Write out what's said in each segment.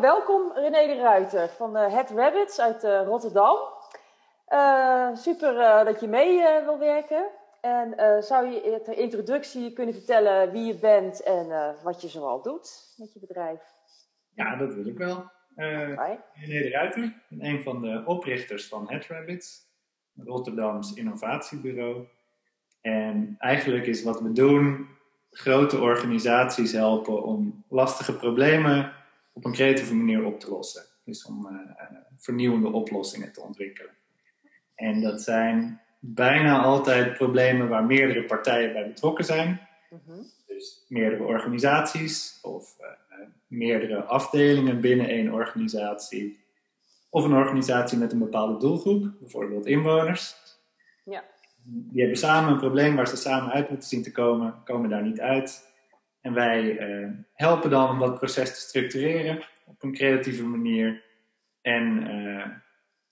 Welkom René de Ruiter van uh, Head Rabbits uit uh, Rotterdam. Uh, super dat je mee wil werken. En zou je ter introductie kunnen vertellen wie je bent en wat je zoal doet met je bedrijf? Ja, dat wil ik wel. René de Ruiter, een van de oprichters van Head Rabbits, Rotterdams innovatiebureau. En eigenlijk is wat we doen grote organisaties helpen om lastige problemen op een creatieve manier op te lossen. Dus om uh, vernieuwende oplossingen te ontwikkelen. En dat zijn bijna altijd problemen waar meerdere partijen bij betrokken zijn. Mhm. Dus meerdere organisaties of uh, meerdere afdelingen binnen één organisatie. Of een organisatie met een bepaalde doelgroep, bijvoorbeeld inwoners. Ja. Die hebben samen een probleem waar ze samen uit moeten zien te komen, komen daar niet uit. En wij uh, helpen dan om dat proces te structureren op een creatieve manier. En uh,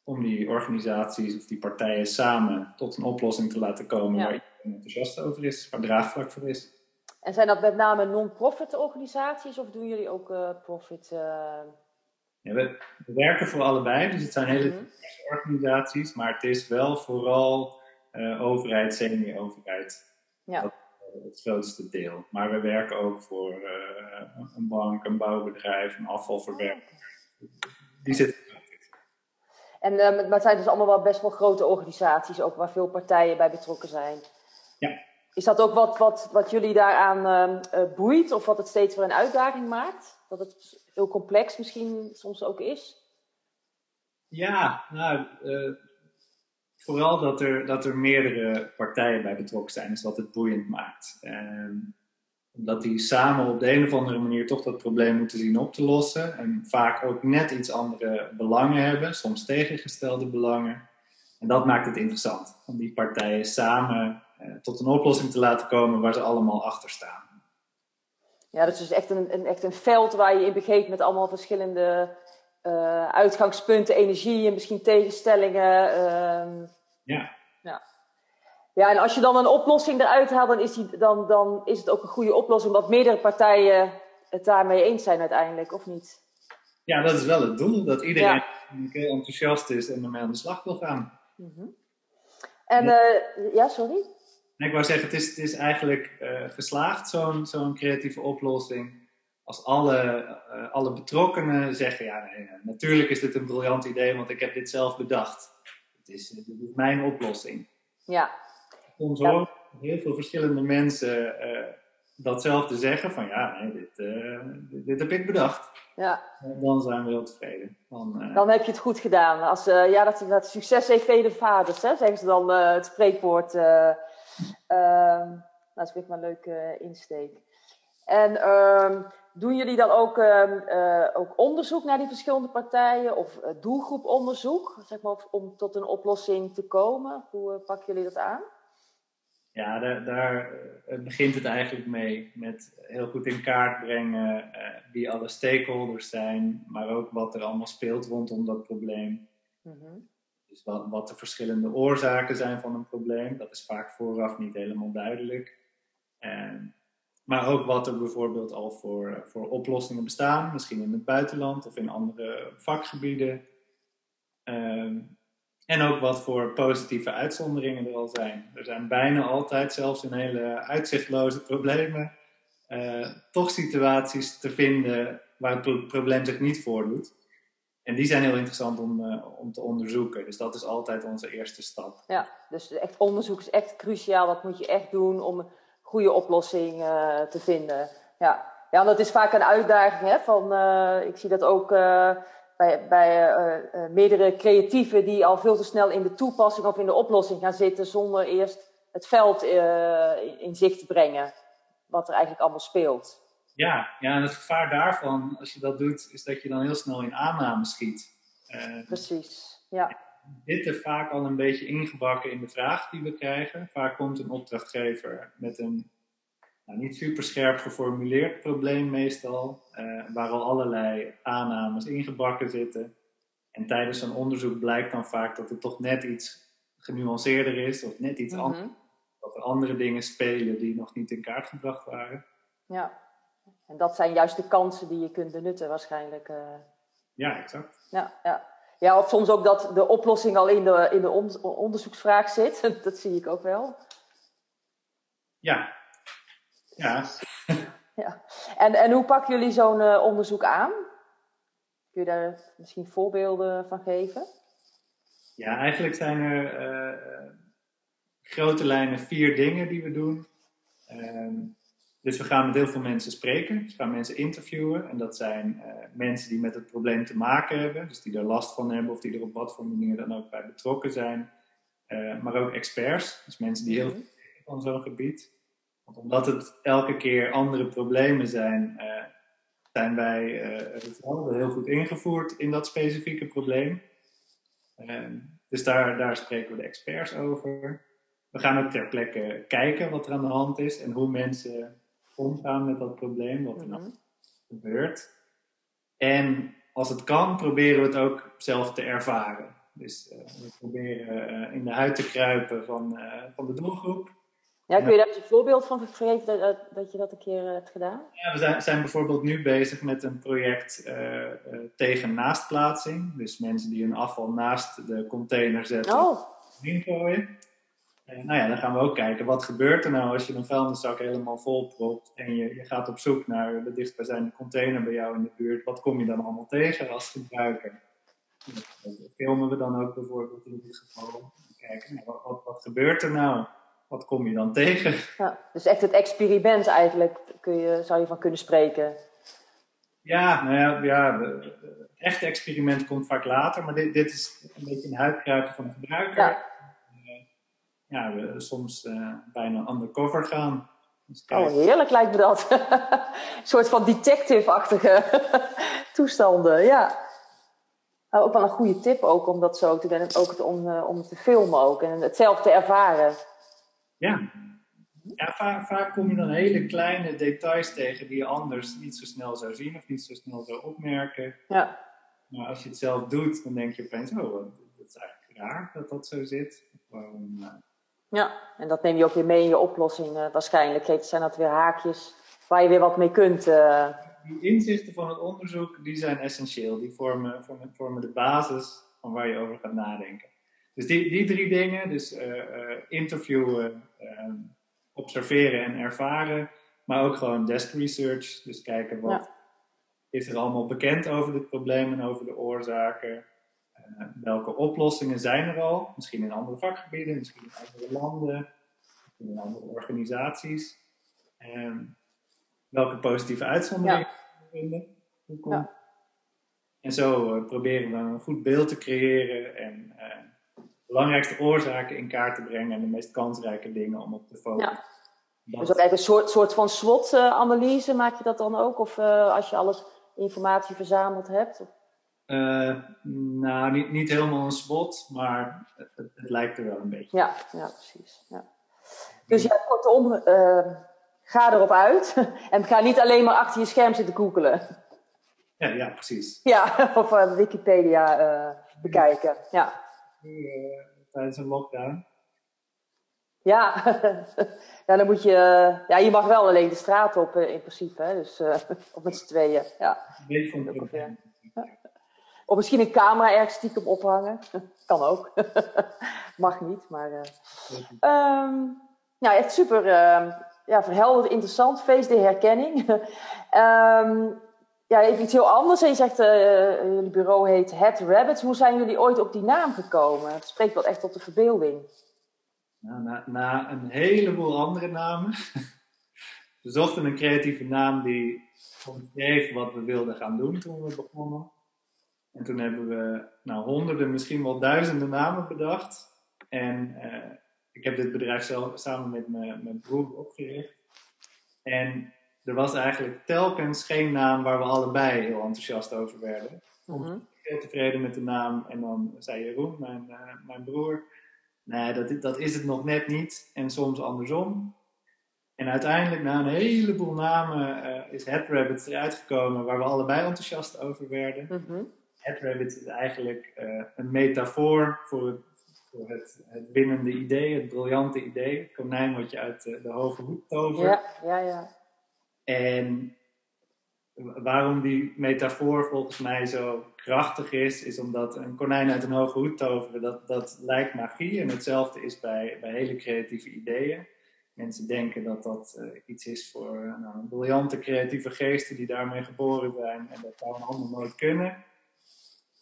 om die organisaties of die partijen samen tot een oplossing te laten komen waar iedereen enthousiast over is, waar draagvlak voor is. En zijn dat met name non-profit organisaties of doen jullie ook uh, profit? Ja, we, we, werken voor allebei, dus het zijn hele mm organisaties, maar het is wel vooral overheid, semi-overheid. Ja het grootste deel. Maar we werken ook voor uh, een bank, een bouwbedrijf, een afvalverwerker. Die zitten. En uh, maar het zijn dus allemaal wel best wel grote organisaties, ook waar veel partijen bij betrokken zijn. Ja. Is dat ook wat, wat, wat jullie daaraan uh, boeit of wat het steeds weer een uitdaging maakt? Dat het heel complex misschien soms ook is? Ja, nou, vooral dat er, dat er meerdere partijen bij betrokken zijn, is wat het boeiend maakt. Um, omdat die samen op de een of andere manier toch dat probleem moeten zien op te lossen. En vaak ook net iets andere belangen hebben, soms tegengestelde belangen. En dat maakt het interessant, om die partijen samen uh, tot een oplossing te laten komen waar ze allemaal achter staan. Ja, dat is echt een, een, echt een veld waar je in begeeft met allemaal verschillende uh, uitgangspunten, energie en misschien tegenstellingen. Uh, ja. ja. Ja, en als je dan een oplossing eruit haalt, dan is, die, dan, dan is het ook een goede oplossing, omdat meerdere partijen het daarmee eens zijn uiteindelijk, of niet? Ja, dat is wel het doel, dat iedereen heel enthousiast is en ermee aan de slag wil gaan. Mm -hmm. En, ja. Uh, ja, sorry? ik wou zeggen, het is, het is eigenlijk uh, geslaagd, zo'n zo'n creatieve oplossing als alle, uh, alle betrokkenen zeggen, ja, nee, natuurlijk is dit een briljant idee, want ik heb dit zelf bedacht. Het is, dit is mijn oplossing. Ja. Soms hoor heel veel verschillende mensen uh, datzelfde zeggen, van ja, nee, dit, uh, dit, heb ik bedacht. Ja. dan zijn we heel tevreden. Dan, dan heb je het goed gedaan. Als, ja, dat, dat succes heeft vele vaders, hè, zeggen ze dan het spreekwoord. Ehm, dat is weer maar een leuke insteek. En ehm, doen jullie dan ook, ehm, eh, ook onderzoek naar die verschillende partijen of uh, doelgroeponderzoek, zeg maar, om tot een oplossing te komen? Hoe uh, pakken jullie dat aan? Ja, daar, daar begint het eigenlijk mee met heel goed in kaart brengen wie alle stakeholders zijn, maar ook wat er allemaal speelt rondom dat probleem. Mhm. Dus wat, wat de verschillende oorzaken zijn van een probleem, dat is vaak vooraf niet helemaal duidelijk. En maar ook wat er bijvoorbeeld al voor, voor oplossingen bestaan, misschien in het buitenland of in andere vakgebieden. Ehm, en ook wat voor positieve uitzonderingen er al zijn. Er zijn bijna altijd, zelfs in hele uitzichtloze problemen, uh, toch situaties te vinden waar het probleem zich niet voordoet. En die zijn heel interessant om, uh, om te onderzoeken. Dus dat is altijd onze eerste stap. Ja, dus echt onderzoek is echt cruciaal. Wat moet je echt doen om goede oplossing uh, te vinden. Ja. ja, dat is vaak een uitdaging. Hè, van, uh, ik zie dat ook uh, bij, bij meerdere creatieven die al veel te snel in de toepassing of in de oplossing gaan zitten zonder eerst het veld in zicht te brengen. Wat er eigenlijk allemaal speelt. Ja, ja, en het gevaar daarvan, als je dat doet, is dat je dan heel snel in aanname schiet. Precies, ja zitten vaak al een beetje ingebakken in de vraag die we krijgen. Vaak komt een opdrachtgever met een nou, niet super scherp geformuleerd probleem meestal, uh, waar al allerlei aannames ingebakken zitten. En tijdens zo'n onderzoek blijkt dan vaak dat het toch net iets genuanceerder is of net iets mm anders. Dat er andere dingen spelen die nog niet in kaart gebracht waren. Ja, en dat zijn juist de kansen die je kunt benutten waarschijnlijk. Uh... Ja, exact. Ja, ja. Ja, of soms ook dat de oplossing al in de, in de onderzoeksvraag zit. dat zie ik ook wel. Ja. Ja. ja. En, en hoe pakken jullie zo'n uh, onderzoek aan? Kun je daar misschien voorbeelden van geven? Ja, eigenlijk zijn er uh, grote lijnen vier dingen die we doen. Ehm, dus we gaan met heel veel mensen spreken. Dus we gaan mensen interviewen. En dat zijn uh, mensen die met het probleem te maken hebben. Dus die er last van hebben of die er op wat voor manier dan ook bij betrokken zijn. Uh, maar ook experts. Dus mensen die heel mhm. veel van zo'n gebied. Want omdat het elke keer andere problemen zijn, uh, zijn wij heel goed ingevoerd in dat specifieke probleem. Ehm, dus daar, daar spreken we de experts over. We gaan ook ter plekke kijken wat er aan de hand is en hoe mensen omgaan met dat probleem, wat er nou gebeurt. En als het kan, proberen we het ook zelf te ervaren. Dus uh, we proberen uh, in de huid te kruipen van, uh, van de doelgroep. Ja, kun je daar een voorbeeld van geven dat, dat je dat een keer hebt gedaan? Ja, we zijn, zijn bijvoorbeeld nu bezig met een project tegen naastplaatsing. Dus mensen die hun afval naast de container zetten, oh. En nou ja, dan gaan we ook kijken, wat gebeurt er nou als je een vuilniszak helemaal vol propt en je, je gaat op zoek naar de dichtstbijzijnde container bij jou in de buurt. Wat kom je dan allemaal tegen als gebruiker? Dat filmen we dan ook bijvoorbeeld in dit geval. Kijken, nou, wat, wat, gebeurt er nou? Wat kom je dan tegen? Ja, dus echt het experiment eigenlijk kun je, zou je van kunnen spreken. Ja, nou ja, ja het echte experiment komt vaak later, maar dit, dit is een beetje een huidkruipen van de gebruiker. Ja ja, we soms uh, bijna undercover gaan. Dus oh, heerlijk lijkt me dat. een soort van detective-achtige toestanden, ja. Nou, ook wel een goede tip ook om dat zo te doen. Ook om, uh, om te filmen ook en het zelf te ervaren. Ja. Ja, vaak, vaak kom je dan hele kleine details tegen die je anders niet zo snel zou zien of niet zo snel zou opmerken. Ja. Maar als je het zelf doet, dan denk je opeens, oh, dat is eigenlijk raar dat dat zo zit. Gewoon, uh, ja, en dat neem je ook weer mee in je oplossing uh, waarschijnlijk. Zijn dat weer haakjes waar je weer wat mee kunt? Uh... Die inzichten van het onderzoek die zijn essentieel. Die vormen, vormen, vormen de basis van waar je over gaat nadenken. Dus die, die drie dingen, dus uh, interviewen, ehm, observeren en ervaren, maar ook gewoon desk research. Dus kijken wat is er allemaal bekend over dit probleem en over de oorzaken. Eh, welke oplossingen zijn er al? Misschien in andere vakgebieden, misschien in andere landen, in andere organisaties. En welke positieve uitzonderingen ja. vinden? Ja. En zo uh, proberen we een goed beeld te creëren en uh, belangrijkste oorzaken in kaart te brengen en de meest kansrijke dingen om op te focussen. Ja. Dus ook eigenlijk een soort, soort van SWOT-analyse maak je dat dan ook? Of als je alles informatie verzameld hebt? Of? Uh, nou, niet, niet helemaal een spot, maar het, het, lijkt er wel een beetje. Ja, ja precies. Ja. Dus ja, kortom, uh, ga erop uit en ga niet alleen maar achter je scherm zitten googelen. Ja, ja precies. Ja, of uh, Wikipedia bekijken. Ja. Tijdens een lockdown. Ja. ja, dan moet je. Ja, je mag wel alleen de straat op in principe, hè? dus of met z'n tweeën. Ja. Een beetje van of misschien een camera ergens stiekem ophangen. kan ook. Mag niet, maar... Um, ja, echt super uh, ja, verhelderd, interessant. Feest de herkenning. um, ja, even iets heel anders. Je zegt, uh, jullie bureau heet Het Rabbits. Hoe zijn jullie ooit op die naam gekomen? Het spreekt wel echt tot de verbeelding. Na, na een heleboel andere namen. we zochten een creatieve naam die omschreef wat we wilden gaan doen toen we begonnen. En toen hebben we nou, honderden, misschien wel duizenden namen bedacht. En uh, ik heb dit bedrijf zelf, samen met mijn broer opgericht. En er was eigenlijk telkens geen naam waar we allebei heel enthousiast over werden. Mm -hmm. Heel tevreden met de naam. En dan zei Jeroen, mijn, uh, mijn broer, nee, dat, dat is het nog net niet. En soms andersom. En uiteindelijk, na een heleboel namen, uh, is Headrabbit eruit gekomen waar we allebei enthousiast over werden. Mm -hmm. Headrabbit is eigenlijk uh, een metafoor voor, het, voor het, het, winnende idee, het briljante idee. Het konijn wat je uit de, de hoge hoek tovert. Ja, ja, ja. En waarom die metafoor volgens mij zo krachtig is, is omdat een konijn uit een hoge hoed toveren, dat, dat lijkt magie. En hetzelfde is bij, bij hele creatieve ideeën. Mensen denken dat dat uh, iets is voor uh, nou, briljante creatieve geesten die daarmee geboren zijn en dat zou een ander nooit kunnen.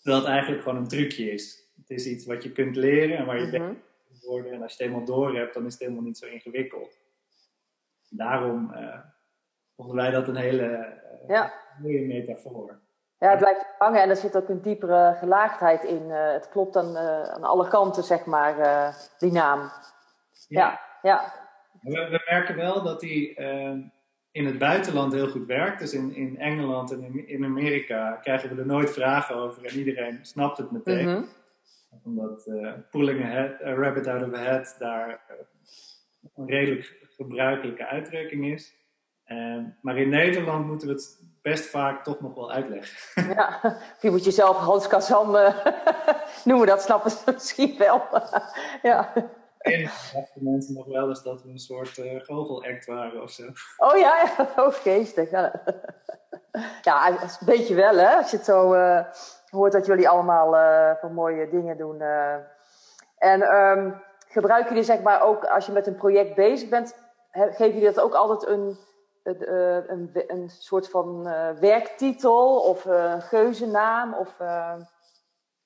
Dat het eigenlijk gewoon een trucje is. Het is iets wat je kunt leren en waar je mm -hmm. beter worden. En als je het helemaal door hebt, dan is het helemaal niet zo ingewikkeld. Daarom uh, vonden wij dat een hele ja. mooie metafoor. Ja, het blijft hangen en er zit ook een diepere gelaagdheid in. Uh, het klopt aan, aan alle kanten, zeg maar, die naam. Ja, ja. We, we, merken wel dat die in het buitenland heel goed werkt. Dus in, in Engeland en in, in, Amerika krijgen we er nooit vragen over en iedereen snapt het meteen. Mm -hmm. Omdat pulling a, head, a, rabbit out of a hat daar een redelijk gebruikelijke uitdrukking is. Uh, maar in Nederland moeten we het best vaak toch nog wel uitleggen. Ja, je moet jezelf Hans Kazan uh, noemen, dat snappen ze misschien wel. ja. En dachten mensen nog wel eens dat we een soort uh, goochelact waren of zo. Oh ja, ja. oh geestig. Ja. ja, een beetje wel hè, als je het zo uh, hoort dat jullie allemaal uh, van mooie dingen doen. En um, gebruiken jullie zeg maar ook als je met een project bezig bent, geven jullie dat ook altijd een een, een, een soort van werktitel of een geuzennaam? Of.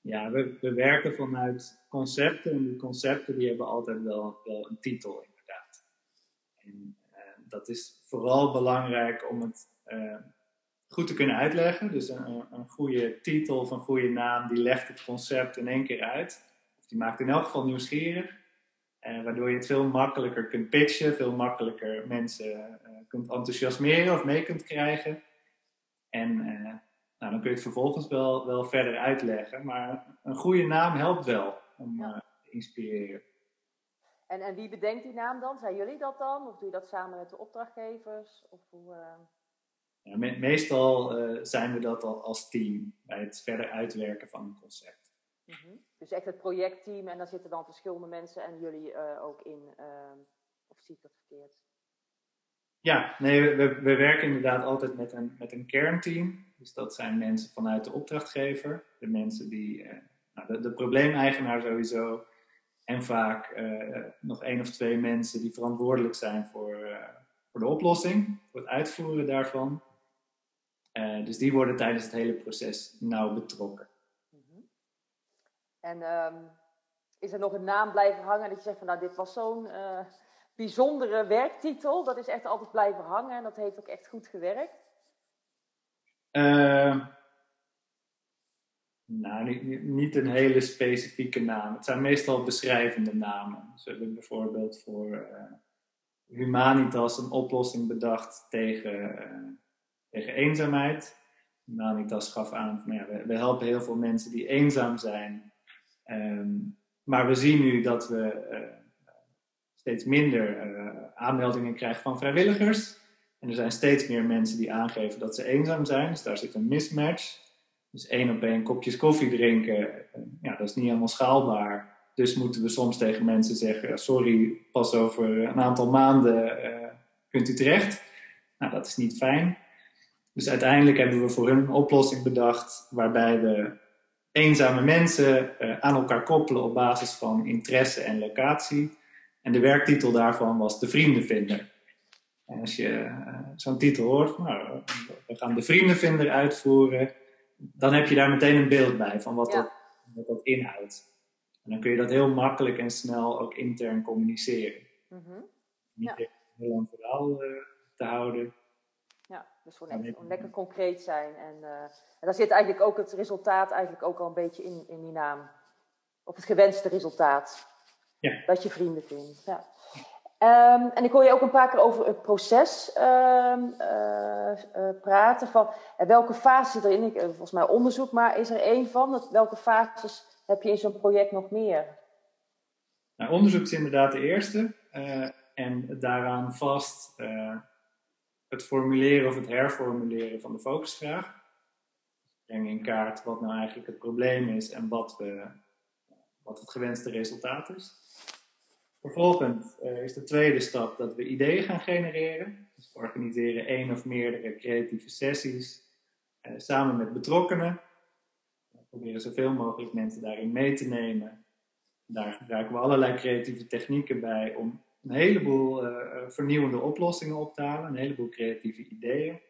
Ja, we, we werken vanuit concepten en die concepten die hebben altijd wel, een titel inderdaad. En dat is vooral belangrijk om het goed te kunnen uitleggen. Dus een, een goede titel of een goede naam die legt het concept in één keer uit. Of die maakt in elk geval nieuwsgierig. Uh, waardoor je het veel makkelijker kunt pitchen, veel makkelijker mensen kunt enthousiasmeren of mee kunt krijgen. En nou, dan kun je het vervolgens wel, wel verder uitleggen. Maar een goede naam helpt wel om ja. te inspireren. En, en wie bedenkt die naam dan? Zijn jullie dat dan? Of doe je dat samen met de opdrachtgevers? Of hoe, ja, me meestal zijn we dat al als team bij het verder uitwerken van een concept. Mm -hmm. Dus echt het projectteam en daar zitten dan verschillende mensen en jullie ook in. Of zie ik dat verkeerd? Ja, nee, we, we, werken inderdaad altijd met een, met een kernteam. Dus dat zijn mensen vanuit de opdrachtgever. De mensen die, uh, nou, de, probleemeigenaar sowieso. En vaak nog één of twee mensen die verantwoordelijk zijn voor, voor de oplossing. Voor het uitvoeren daarvan. dus die worden tijdens het hele proces nauw betrokken. En um, is er nog een naam blijven hangen dat je zegt van nou dit was zo'n bijzondere werktitel. Dat is echt altijd blijven hangen en dat heeft ook echt goed gewerkt? Uh, nou, niet, een hele specifieke naam. Het zijn meestal beschrijvende namen. Dus we hebben bijvoorbeeld voor uh, Humanitas een oplossing bedacht tegen, tegen eenzaamheid. Humanitas gaf aan van ja, we, helpen heel veel mensen die eenzaam zijn Um, maar we zien nu dat we steeds minder uh, aanmeldingen krijgen van vrijwilligers. En er zijn steeds meer mensen die aangeven dat ze eenzaam zijn. Dus daar zit een mismatch. Dus één op één kopjes koffie drinken, uh, ja, dat is niet helemaal schaalbaar. Dus moeten we soms tegen mensen zeggen: sorry, pas over een aantal maanden kunt u terecht. Nou, dat is niet fijn. Dus uiteindelijk hebben we voor hun een oplossing bedacht waarbij we eenzame mensen aan elkaar koppelen op basis van interesse en locatie. En de werktitel daarvan was De Vriendenvinder. En als je uh, zo'n titel hoort, nou, we gaan De Vriendenvinder uitvoeren, dan heb je daar meteen een beeld bij van wat, ja. dat, wat dat inhoudt. En dan kun je dat heel makkelijk en snel ook intern communiceren. Mm -hmm. Niet ja. een heel lang verhaal uh, te houden. Ja, dus gewoon echt lekker concreet zijn. En, uh, en daar zit eigenlijk ook het resultaat eigenlijk ook al een beetje in, in die naam. Of het gewenste resultaat. Ja. Dat je vrienden vindt. Ja. Um, en ik hoor je ook een paar keer over het proces um, uh, uh, praten. Van welke fase zit erin? Ik, volgens mij onderzoek, maar is er één van? Dat, welke fases heb je in zo'n project nog meer? Nou, onderzoek is inderdaad de eerste. en daaraan vast het formuleren of het herformuleren van de focusvraag. Breng in kaart wat nou eigenlijk het probleem is en wat, we, het gewenste resultaat is. Vervolgens uh, is de tweede stap dat we ideeën gaan genereren. Dus we organiseren één of meerdere creatieve sessies uh, samen met betrokkenen. We proberen zoveel mogelijk mensen daarin mee te nemen. Daar gebruiken we allerlei creatieve technieken bij om een heleboel uh, vernieuwende oplossingen op te halen, een heleboel creatieve ideeën.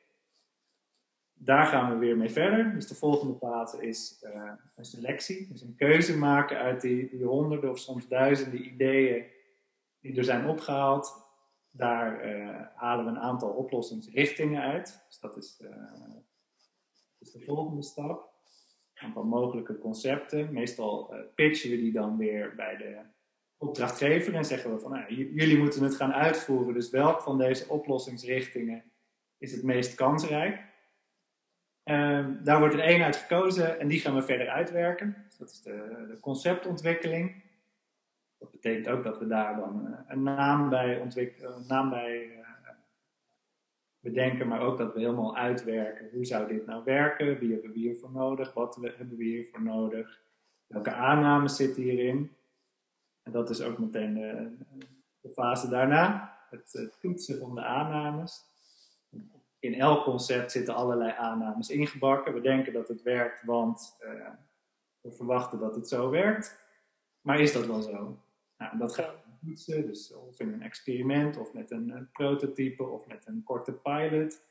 Daar gaan we weer mee verder. Dus de volgende fase is uh, een selectie, dus een keuze maken uit die, die honderden of soms duizenden ideeën die er zijn opgehaald. Daar uh, halen we een aantal oplossingsrichtingen uit. Dus dat is, is de volgende stap. Een aantal mogelijke concepten. Meestal pitchen we die dan weer bij de opdrachtgever en zeggen we van nou, jullie moeten het gaan uitvoeren. Dus welk van deze oplossingsrichtingen is het meest kansrijk? Um, daar wordt er één uit gekozen en die gaan we verder uitwerken. Dat is de, de, conceptontwikkeling. Dat betekent ook dat we daar dan uh, een naam bij, naam bij uh, bedenken, maar ook dat we helemaal uitwerken. Hoe zou dit nou werken? Wie hebben we hiervoor nodig? Wat hebben we hiervoor nodig? Welke aannames zitten hierin? En dat is ook meteen de, de fase daarna, het, toetsen van de aannames. In elk concept zitten allerlei aannames ingebakken. We denken dat het werkt, want uh, we verwachten dat het zo werkt. Maar is dat wel zo? Nou, dat gaan we toetsen, dus of in een experiment, of met een, een, prototype, of met een korte pilot.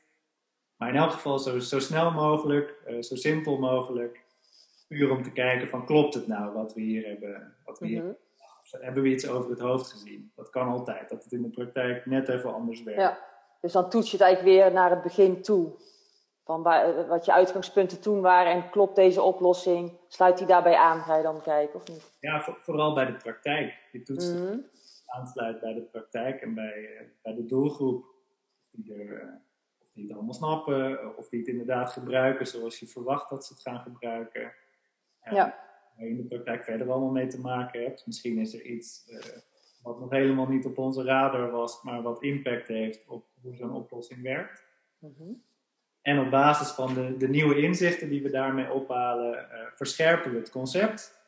Maar in elk geval zo, zo snel mogelijk, uh, zo simpel mogelijk, puur om te kijken van klopt het nou wat we hier hebben, wat we hier Mhm. hebben we iets over het hoofd gezien. Dat kan altijd, dat het in de praktijk net even anders werkt. Ja, dus dan toets je het eigenlijk weer naar het begin toe. Van waar, wat je uitgangspunten toen waren en klopt deze oplossing? Sluit die daarbij aan, ga je dan kijken of niet? Ja, voor- vooral bij de praktijk. Je toetst Mhm. aansluit bij de praktijk en bij, eh, bij de doelgroep. Of die, er, eh, of die het allemaal snappen, of die het inderdaad gebruiken zoals je verwacht dat ze het gaan gebruiken. En Ja. Waar je in de praktijk verder allemaal mee te maken hebt. Misschien is er iets eh, wat nog helemaal niet op onze radar was, maar wat impact heeft op hoe zo'n oplossing werkt. Mhm. En op basis van de, de nieuwe inzichten die we daarmee ophalen, eh, verscherpen we het concept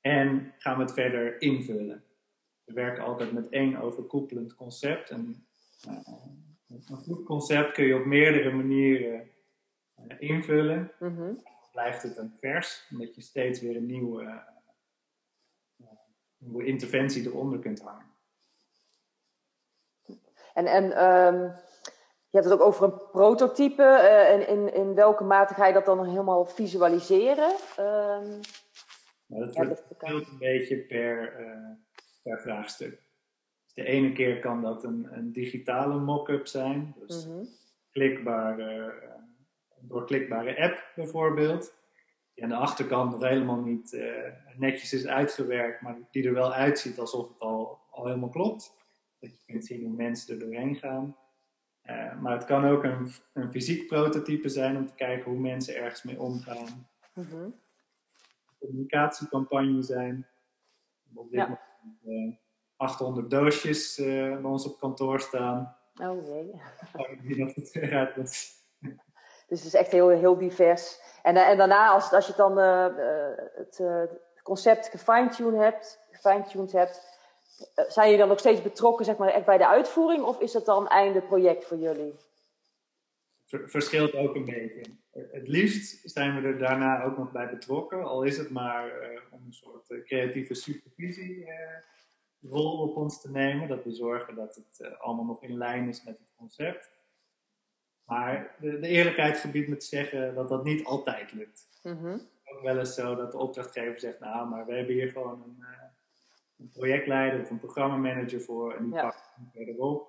en gaan we het verder invullen. We werken altijd met één overkoepelend concept. En, eh, een goed concept kun je op meerdere manieren eh, invullen. Mhm. Blijft het een vers, omdat je steeds weer een nieuwe, nieuwe interventie eronder kunt hangen. En, en ehm, je hebt het ook over een prototype. eh, en in, in welke mate ga je dat dan helemaal visualiseren? Ehm, Maar dat ja, wordt dat kan. verschilt een beetje per, eh, per vraagstuk. Dus de ene keer kan dat een, een digitale mock-up zijn. Dus Mhm. klikbare, eh, doorklikbare app bijvoorbeeld. Die aan de achterkant nog helemaal niet eh, netjes is uitgewerkt, maar die er wel uitziet alsof het al, al helemaal klopt. Dat je kunt zien hoe mensen er doorheen gaan. Eh, maar het kan ook een, een fysiek prototype zijn om te kijken hoe mensen ergens mee omgaan. Mhm. communicatiecampagne zijn. Op dit Ja. moment eh, 800 doosjes eh, bij ons op kantoor staan. Oh jee. Ik weet niet of het eruit. Dus het is echt heel, heel divers. En, eh, en daarna, als, als je dan eh, eh, het concept gefine-tuned hebt, gefine-tuned hebt zijn jullie dan nog steeds betrokken zeg maar, echt bij de uitvoering? Of is dat dan einde project voor jullie? Ver- verschilt ook een beetje. Het liefst zijn we er daarna ook nog bij betrokken, al is het maar om een soort creatieve supervisie eh, rol op ons te nemen. Dat we zorgen dat het allemaal nog in lijn is met het concept. Maar de, de eerlijkheid gebiedt me te zeggen dat dat niet altijd lukt. Mhm. ook wel eens zo dat de opdrachtgever zegt, nou, maar we hebben hier gewoon een, eh, een projectleider of een programmamanager voor en die Ja. pakt het verder op.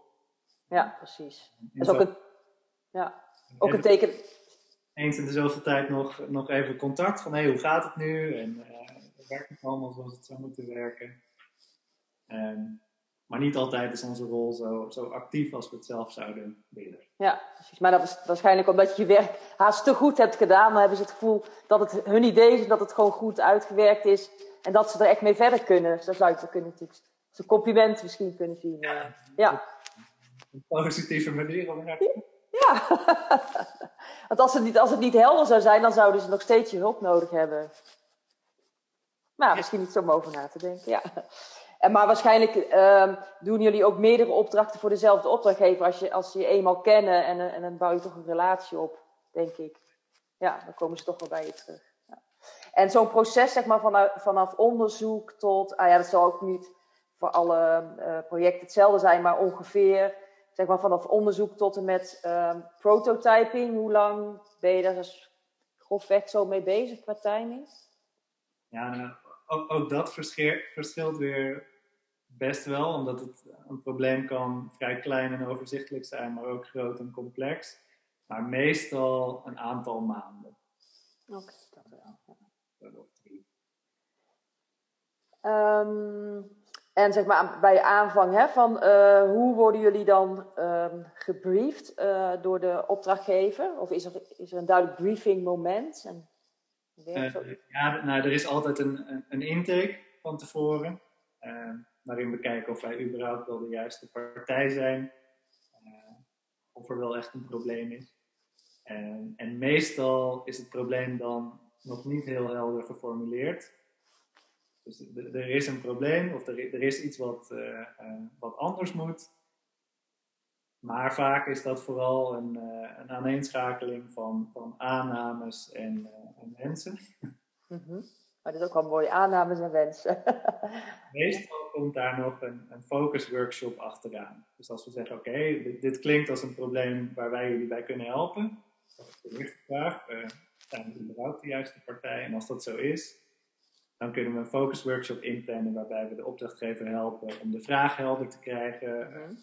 Ja, precies. En Dat is ook een, ja, ook een teken. eens in de zoveel tijd nog, nog even contact van, hé, hey, hoe gaat het nu? En eh werkt het allemaal zoals het zou moeten werken? Ehm, maar niet altijd is onze rol zo, zo actief als we het zelf zouden willen. Ja, precies. Maar dat is waarschijnlijk omdat je je werk haast te goed hebt gedaan. Dan hebben ze het gevoel dat het hun idee is en dat het gewoon goed uitgewerkt is. En dat ze er echt mee verder kunnen. Zo zou je het kunnen natuurlijk als een compliment misschien kunnen zien. eh. Ja. Een positieve manier om naar Ja. Want als het, niet, als het niet helder zou zijn, dan zouden ze nog steeds je hulp nodig hebben. Maar ja, misschien niet zo om over na te denken. Ja. En maar waarschijnlijk ehm, doen jullie ook meerdere opdrachten voor dezelfde opdrachtgever als je, als je, je eenmaal kennen en, en dan bouw je toch een relatie op, denk ik. Ja, dan komen ze toch wel bij je terug. Ja. En zo'n proces, zeg maar, vanaf, vanaf onderzoek tot, ah ja, dat zal ook niet voor alle uh, projecten hetzelfde zijn, maar ongeveer, zeg maar, vanaf onderzoek tot en met uh, prototyping. Hoe lang ben je daar grofweg zo mee bezig qua timing? Ja, nou, ook, ook dat verschilt weer best wel, omdat het een probleem kan vrij klein en overzichtelijk zijn, maar ook groot en complex. Maar meestal een aantal maanden. Oké, dat wel. Um, en zeg maar bij aanvang hè, van uh, hoe worden jullie dan um, gebriefd uh, door de opdrachtgever? Of is er, is er een duidelijk briefing moment? En ja, nou, er is altijd een, een intake van tevoren. waarin we kijken of wij überhaupt wel de juiste partij zijn. of er wel echt een probleem is. en meestal is het probleem dan nog niet heel helder geformuleerd. Dus er is een probleem of er, er is iets wat, uh, uh, wat anders moet. Maar vaak is dat vooral een, uh, een aaneenschakeling van, van aannames en, en wensen. Mm -hmm. Maar dat is ook wel mooi, aannames en wensen. Meestal komt daar nog een, een focusworkshop achteraan. Dus als we zeggen, oké, okay, dit, dit, klinkt als een probleem waar wij jullie bij kunnen helpen. Dat is de eerste vraag. zijn we überhaupt de juiste partij? En als dat zo is, dan kunnen we een focus workshop inplannen waarbij we de opdrachtgever helpen om de vraag helder te krijgen, mhm.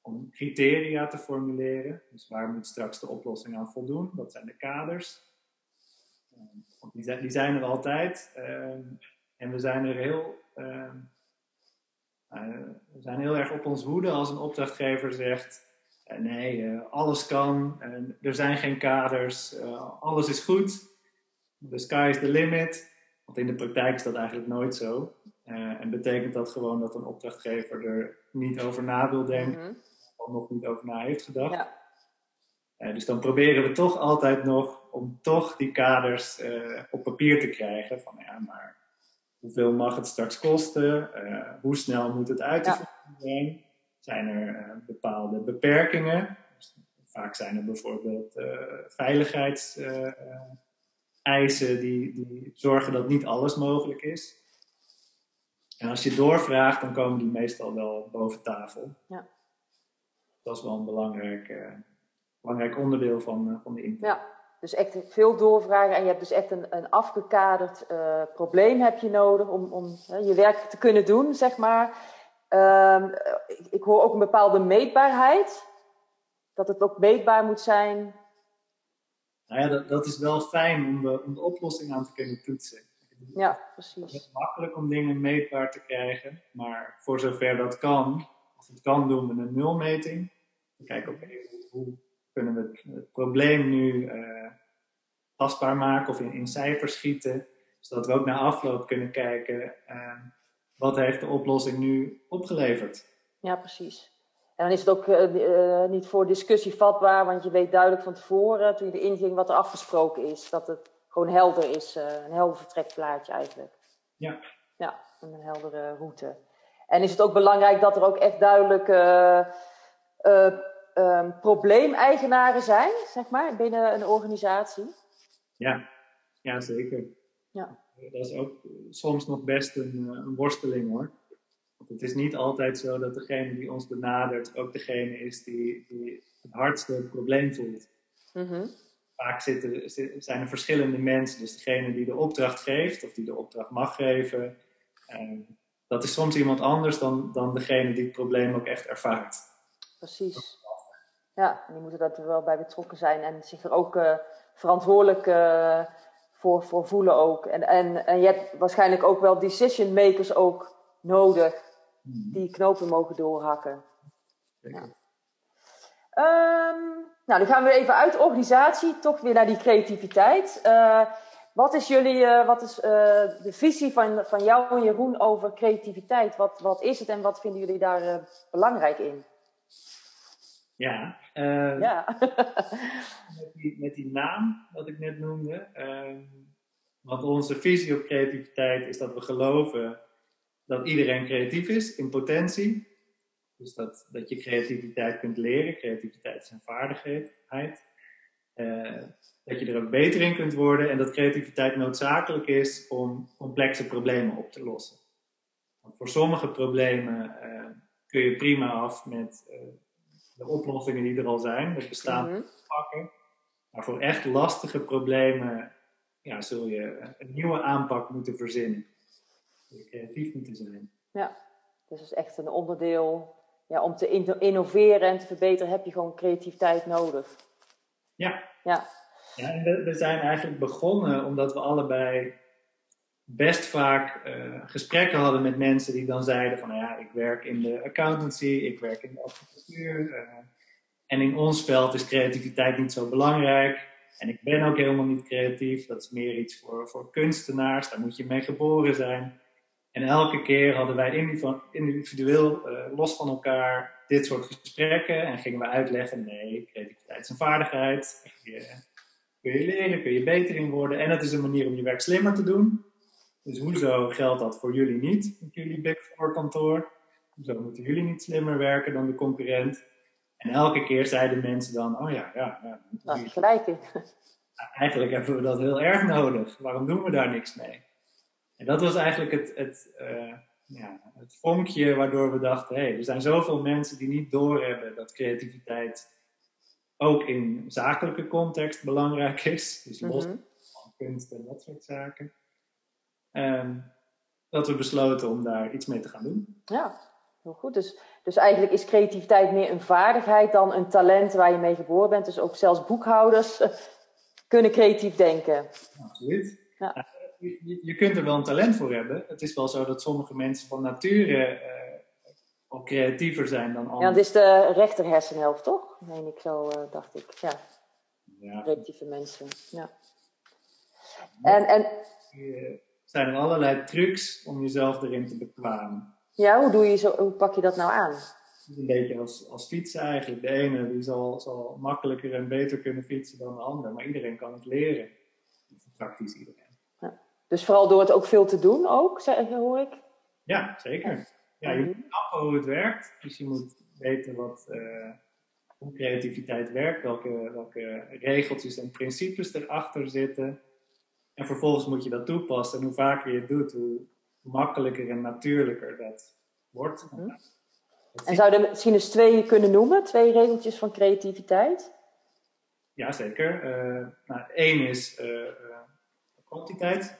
Om criteria te formuleren. Dus waar moet straks de oplossing aan voldoen? Wat zijn de kaders? Want die, zijn, er altijd. Ehm, en we zijn er heel, ehm, eh, we zijn heel erg op ons hoede als een opdrachtgever zegt. Eh, nee, alles kan, er zijn geen kaders, alles is goed, the sky is the limit. Want in de praktijk is dat eigenlijk nooit zo. En betekent dat gewoon dat een opdrachtgever er niet over na wil denken, of nog niet over na heeft gedacht. Ja. Uh, dus dan proberen we toch altijd nog om toch die kaders uh, op papier te krijgen. Van ja, maar hoeveel mag het straks kosten? hoe snel moet het uit te voeren zijn? Zijn er bepaalde beperkingen? Dus vaak zijn er bijvoorbeeld veiligheids eisen die, die zorgen dat niet alles mogelijk is. En als je doorvraagt, dan komen die meestal wel boven tafel. Ja. Dat is wel een belangrijk, uh, belangrijk onderdeel van, uh, van de input. Ja, dus echt veel doorvragen en je hebt dus echt een, een afgekaderd uh, probleem heb je nodig om, om je werk te kunnen doen, zeg maar. Ehm, ik, ik, hoor ook een bepaalde meetbaarheid. Dat het ook meetbaar moet zijn nou ja, dat, dat is wel fijn om de, om de oplossing aan te kunnen toetsen. Ja, precies. Het is makkelijk om dingen meetbaar te krijgen, maar voor zover dat kan, als het kan doen we een nulmeting. We kijken hoe kunnen we het, probleem nu uh, tastbaar maken of in, in cijfers schieten, zodat we ook na afloop kunnen kijken uh, wat heeft de oplossing nu opgeleverd. Ja, precies. En dan is het ook uh, niet voor discussie vatbaar, want je weet duidelijk van tevoren, toen je erin ging, wat er afgesproken is. Dat het gewoon helder is, uh, een helder vertrekplaatje eigenlijk. Ja. Ja, een heldere route. En is het ook belangrijk dat er ook echt duidelijk um, probleemeigenaren zijn, zeg maar, binnen een organisatie? Ja, ja zeker. Ja. Dat is ook soms nog best een, een worsteling hoor het is niet altijd zo dat degene die ons benadert ook degene is die, die het hardste het probleem voelt. Mhm. Vaak zitten, zijn er verschillende mensen. Dus degene die de opdracht geeft of die de opdracht mag geven, eh, dat is soms iemand anders dan, dan degene die het probleem ook echt ervaart. Precies. Ja, die moeten daar wel bij betrokken zijn en zich er ook uh, verantwoordelijk uh, voor, voor voelen ook. En, en, en je hebt waarschijnlijk ook wel decision makers ook nodig Mhm. die knopen mogen doorhakken. Ja. Um, nou, dan gaan we even uit organisatie, toch weer naar die creativiteit. Uh, wat is jullie, uh, wat is uh, de visie van, van jou en Jeroen over creativiteit? Wat, wat is het en wat vinden jullie daar belangrijk in? Ja, ja. met, die, met die naam wat ik net noemde. want onze visie op creativiteit is dat we geloven dat iedereen creatief is in potentie. Dus dat, dat je creativiteit kunt leren. Creativiteit is een vaardigheid. Uh, dat je er beter in kunt worden en dat creativiteit noodzakelijk is om complexe problemen op te lossen. Want voor sommige problemen uh, kun je prima af met uh, de oplossingen die er al zijn, met bestaande mm pakken. Maar voor echt lastige problemen ja, zul je een nieuwe aanpak moeten verzinnen. Zul je creatief moeten zijn. Ja, dus dat is echt een onderdeel. Ja, om te innoveren en te verbeteren heb je gewoon creativiteit nodig. Ja. Ja, ja we, zijn eigenlijk begonnen omdat we allebei best vaak uh, gesprekken hadden met mensen die dan zeiden van nou ja, ik werk in de accountancy, ik werk in de advocatuur. Uh, en in ons veld is creativiteit niet zo belangrijk. En ik ben ook helemaal niet creatief. Dat is meer iets voor, voor kunstenaars. Daar moet je mee geboren zijn. En elke keer hadden wij individueel, uh, los van elkaar, dit soort gesprekken. En gingen we uitleggen: nee, creativiteit is een vaardigheid. Je, kun je leren, kun je beter in worden. En het is een manier om je werk slimmer te doen. Dus hoezo geldt dat voor jullie niet, met jullie Big Four kantoor? Hoezo moeten jullie niet slimmer werken dan de concurrent? En elke keer zeiden mensen dan, oh ja, ja. ja dat is gelijk Eigenlijk hebben we dat heel erg nodig. Waarom doen we daar niks mee? En dat was eigenlijk het, het, uh, ja, het vonkje waardoor we dachten, hé, hey, er zijn zoveel mensen die niet doorhebben dat creativiteit ook in zakelijke context belangrijk is. Dus los mhm. van kunst en dat soort zaken. Um, dat we besloten om daar iets mee te gaan doen. Ja, heel goed. Dus, dus eigenlijk is creativiteit meer een vaardigheid dan een talent waar je mee geboren bent. Dus ook zelfs boekhouders eh, kunnen creatief denken. Absoluut. Ja. Je, je, kunt er wel een talent voor hebben. Het is wel zo dat sommige mensen van nature uh, ook creatiever zijn dan anderen. Ja, dat is de rechter hersenhelft, toch? Meen ik zo, uh, dacht ik. Ja. ja. Creatieve mensen. Ja. En, en, zijn er allerlei trucs om jezelf erin te bekwamen. Ja, hoe, doe je zo, hoe pak je dat nou aan? Een beetje als, als fietsen eigenlijk. De ene die zal, zal makkelijker en beter kunnen fietsen dan de ander. Maar iedereen kan het leren. Praktisch iedereen. Dus vooral door het ook veel te doen ook, hoor ik? Ja, zeker. Ja, je moet snappen hoe het werkt. Dus je moet weten wat, uh, hoe creativiteit werkt. Welke, welke regeltjes en principes erachter zitten. En vervolgens moet je dat toepassen. En hoe vaker je het doet, hoe makkelijker en natuurlijker dat wordt. Mhm. En zou je er misschien eens twee kunnen noemen? Twee regeltjes van creativiteit? Ja, zeker. Uh, nou, één is uh, kwantiteit.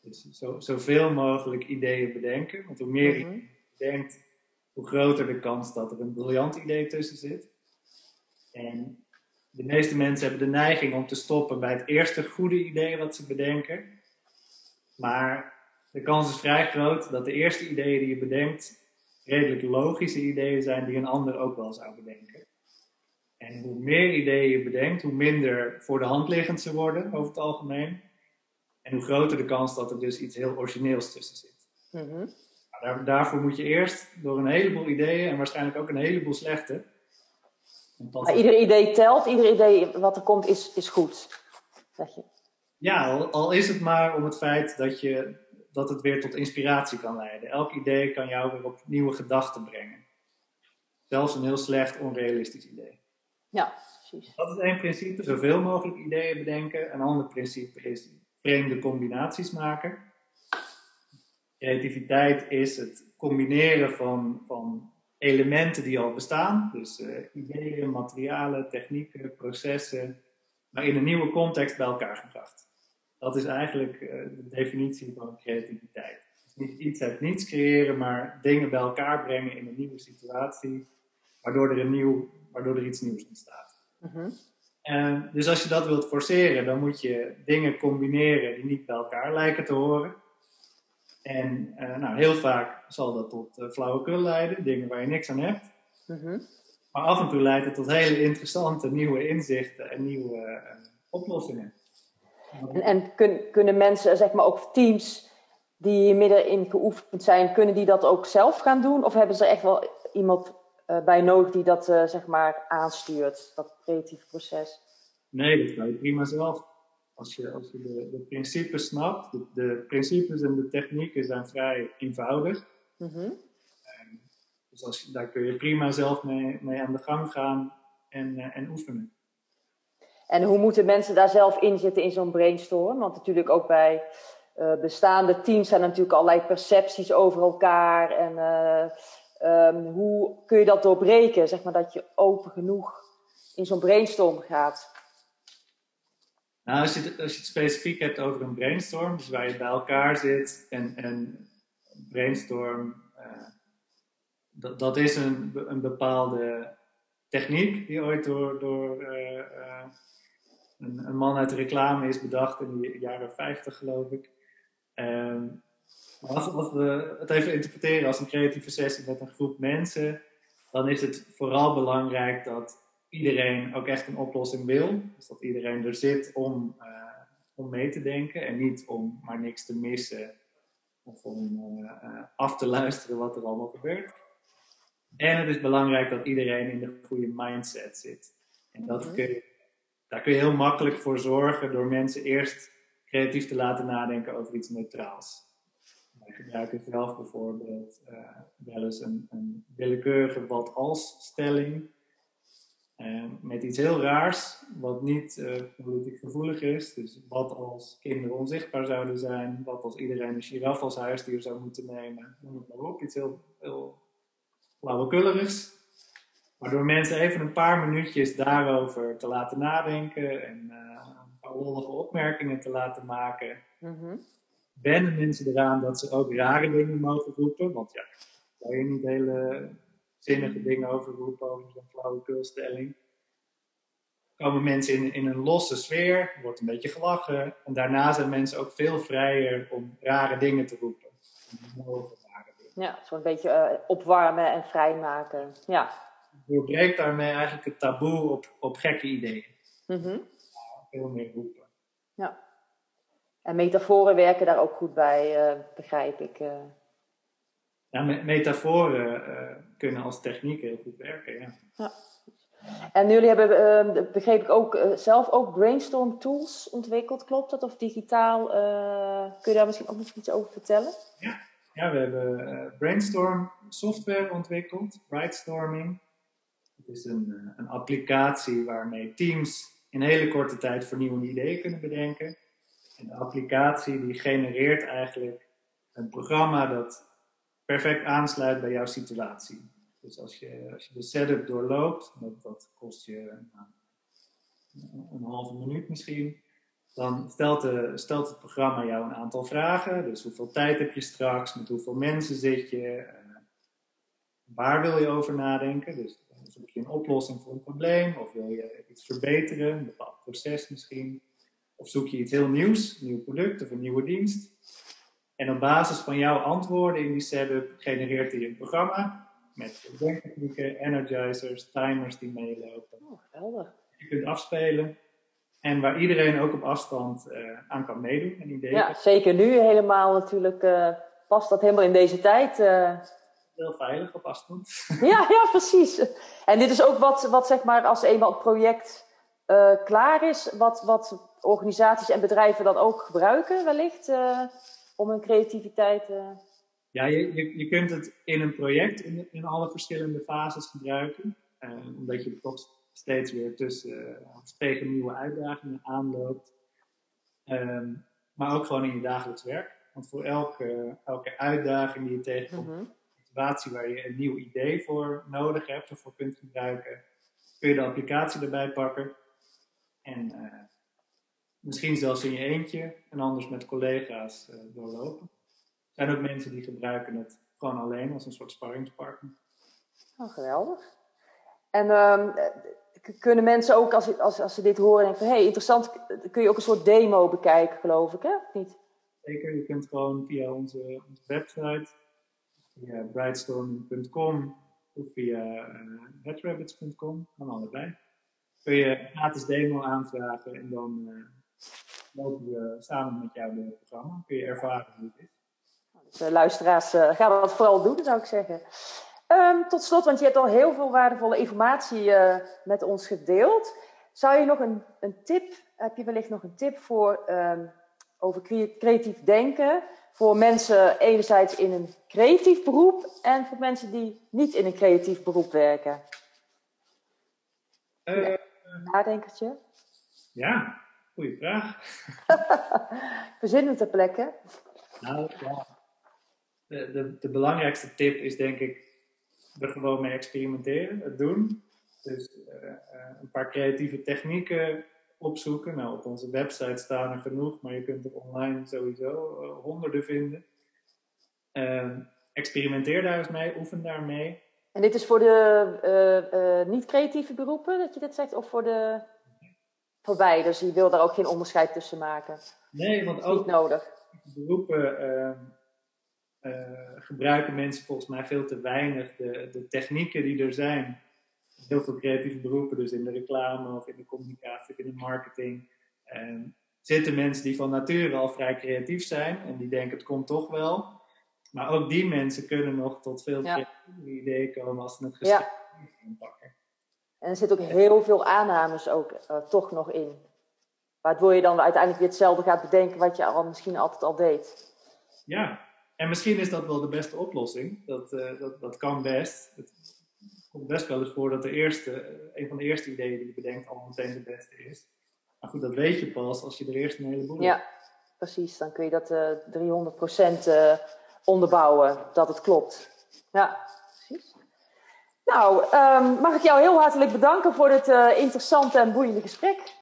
Dus zo, zoveel mogelijk ideeën bedenken. Want hoe meer mhm. je bedenkt, hoe groter de kans dat er een briljant idee tussen zit. En de meeste mensen hebben de neiging om te stoppen bij het eerste goede idee wat ze bedenken. Maar de kans is vrij groot dat de eerste ideeën die je bedenkt redelijk logische ideeën zijn die een ander ook wel zou bedenken. En hoe meer ideeën je bedenkt, hoe minder voor de hand liggend ze worden over het algemeen. En hoe groter de kans dat er dus iets heel origineels tussen zit. Mhm. daar, daarvoor moet je eerst door een heleboel ideeën en waarschijnlijk ook een heleboel slechte maar ieder idee telt, ieder idee wat er komt is, is goed, zeg je. Ja, al, is het maar om het feit dat, je, dat het weer tot inspiratie kan leiden. Elk idee kan jou weer op nieuwe gedachten brengen. Zelfs een heel slecht, onrealistisch idee. Ja, precies. Dat is één principe, zoveel mogelijk ideeën bedenken. Een ander principe is vreemde combinaties maken. Creativiteit is het combineren van, van elementen die al bestaan, dus uh, ideeën, materialen, technieken, processen, maar in een nieuwe context bij elkaar gebracht. Dat is eigenlijk uh, de definitie van creativiteit. Dus niet iets uit niets creëren, maar dingen bij elkaar brengen in een nieuwe situatie, waardoor er, een nieuw, waardoor er iets nieuws ontstaat. Mm en dus als je dat wilt forceren, dan moet je dingen combineren die niet bij elkaar lijken te horen. En uh, nou, heel vaak zal dat tot uh, flauwekul leiden, dingen waar je niks aan hebt. Mhm. Maar af en toe leidt het tot hele interessante nieuwe inzichten en nieuwe uh, oplossingen. En, en kun, kunnen mensen, zeg maar ook teams die middenin geoefend zijn, kunnen die dat ook zelf gaan doen? Of hebben ze echt wel iemand bij nodig die dat zeg maar aanstuurt, dat creatieve proces? Nee, dat kan je prima zelf. als je, als je de, de principes snapt, de, de, principes en de technieken zijn vrij eenvoudig. Mm dus als, daar kun je prima zelf mee, mee aan de gang gaan en, uh, en oefenen. En hoe moeten mensen daar zelf in zitten in zo'n brainstorm? Want natuurlijk ook bij bestaande teams zijn natuurlijk allerlei percepties over elkaar. En um, hoe kun je dat doorbreken? Zeg maar dat je open genoeg in zo'n brainstorm gaat. Nou, als je, het, als het specifiek hebt over een brainstorm, dus waar je bij elkaar zit en, en brainstorm, uh, dat, dat is een, een bepaalde techniek die ooit door, door uh, uh, een, een, man uit de reclame is bedacht in de jaren 50, geloof ik. Um, als, als, we het even interpreteren als een creatieve sessie met een groep mensen, dan is het vooral belangrijk dat iedereen ook echt een oplossing wil. Dus dat iedereen er zit om, uh, om mee te denken en niet om maar niks te missen of om uh, af te luisteren wat er allemaal gebeurt. En het is belangrijk dat iedereen in de goede mindset zit. En dat mhm. kun je, daar kun je heel makkelijk voor zorgen door mensen eerst creatief te laten nadenken over iets neutraals. Wij gebruiken zelf bijvoorbeeld uh, wel eens een, een willekeurige wat-als stelling uh, met iets heel raars, wat niet uh, politiek gevoelig is. Dus wat als kinderen onzichtbaar zouden zijn, wat als iedereen een giraf als huisdier zou moeten nemen. Noem het maar op, iets heel, heel flauwekulligs. Maar door mensen even een paar minuutjes daarover te laten nadenken en een paar lollige opmerkingen te laten maken, mm wennen mensen eraan dat ze ook rare dingen mogen roepen. Want ja, daar je niet hele zinnige dingen over roepen, over zo'n flauwekulstelling. Komen mensen in, in een losse sfeer, wordt een beetje gelachen. En daarna zijn mensen ook veel vrijer om rare dingen te roepen. Ja, zo'n beetje uh, opwarmen en vrijmaken. Ja. Doorbreekt daarmee eigenlijk het taboe op, op gekke ideeën. Mm -hmm. veel meer roepen. Ja. En metaforen werken daar ook goed bij, uh, begrijp ik. Uh. Ja, me metaforen kunnen als techniek heel goed werken, ja. ja. En jullie hebben, ehm, begreep ik ook, zelf ook brainstorm tools ontwikkeld, klopt dat? Of digitaal? kun je daar misschien ook nog iets over vertellen? Ja, ja, we hebben uh, Brainstorm software ontwikkeld, Brightstorming. Het is een, een applicatie waarmee teams in hele korte tijd vernieuwende ideeën kunnen bedenken. En de applicatie die genereert eigenlijk een programma dat perfect aansluit bij jouw situatie. Dus als je, als je de setup doorloopt, dat, kost je nou, een halve minuut misschien, dan stelt, de, stelt, het programma jou een aantal vragen. Dus hoeveel tijd heb je straks? Met hoeveel mensen zit je? Uh, waar wil je over nadenken? Dus zoek je een oplossing voor een probleem? Of wil je iets verbeteren? Een bepaald proces misschien? Of zoek je iets heel nieuws? Een nieuw product of een nieuwe dienst? En op basis van jouw antwoorden in die setup genereert hij een programma met denktechnieken, energizers, timers die meelopen. Oh, geweldig. Je kunt afspelen en waar iedereen ook op afstand uh, aan kan meedoen en ideeën. Ja, zeker nu helemaal natuurlijk uh, past dat helemaal in deze tijd. Uh... Heel veilig op afstand. ja, ja, precies. En dit is ook wat, wat zeg maar, als eenmaal het project klaar is, wat, wat organisaties en bedrijven dan ook gebruiken wellicht om hun creativiteit... Ja, je, je, je kunt het in een project in, in alle verschillende fases gebruiken. omdat je toch steeds weer tussen, eh, tegen nieuwe uitdagingen aanloopt. Um, maar ook gewoon in je dagelijks werk. Want voor elke, elke uitdaging die je tegenkomt, mm -hmm. situatie waar je een nieuw idee voor nodig hebt of voor kunt gebruiken, kun je de applicatie erbij pakken. En uh, misschien zelfs in je eentje en anders met collega's uh, doorlopen. Er zijn ook mensen die gebruiken het gewoon alleen als een soort sparringspartner. Oh, geweldig. En um, kunnen mensen ook, als, als, als ze dit horen, denken van... hé, hey, interessant, kun je ook een soort demo bekijken, geloof ik, hè? Of niet? Zeker, je kunt gewoon via onze, onze website, via brightstorm.com of via uh, headrabbits.com, kan allebei. Kun je een gratis demo aanvragen en dan uh, lopen we samen met jou door het programma. Kun je ervaren hoe het is. Dus, uh, luisteraars, uh, ga dat vooral doen, zou ik zeggen. Um, tot slot, want je hebt al heel veel waardevolle informatie met ons gedeeld. Zou je nog een, een tip heb je wellicht nog een tip voor ehm, over creatief denken voor mensen enerzijds in een creatief beroep en voor mensen die niet in een creatief beroep werken? Uh, Nadenkertje. Ja, goede vraag. Verzinnen ter plekke. Nou, ja. De, de, de belangrijkste tip is denk ik er gewoon mee experimenteren, het doen. Dus uh, uh, een paar creatieve technieken opzoeken. Nou, op onze website staan er genoeg, maar je kunt er online sowieso uh, honderden vinden. Ehm, experimenteer daar eens mee, oefen daarmee. En dit is voor de niet-creatieve beroepen dat je dit zegt, of voor de voor beide? Dus je wil daar ook geen onderscheid tussen maken? Nee, want ook niet nodig. beroepen uh, gebruiken mensen volgens mij veel te weinig de, de technieken die er zijn. Heel veel creatieve beroepen, dus in de reclame of in de communicatie of in de marketing. En zitten mensen die van nature al vrij creatief zijn en die denken het komt toch wel. Maar ook die mensen kunnen nog tot veel ideeën komen als ze het gesprek ja. pakken. En er zit ook heel veel aannames ook uh, toch nog in. Waardoor je dan uiteindelijk weer hetzelfde gaat bedenken wat je al misschien altijd al deed. Ja, en misschien is dat wel de beste oplossing. Dat, uh, dat, dat kan best. Het komt best wel eens voor dat de eerste, uh, een van de eerste ideeën die je bedenkt al meteen de beste is. Maar goed, dat weet je pas als je er eerst een heleboel Ja, precies. Dan kun je dat uh, 300% onderbouwen dat het klopt. Ja, precies. Nou, um, mag ik jou heel hartelijk bedanken voor dit interessante en boeiende gesprek.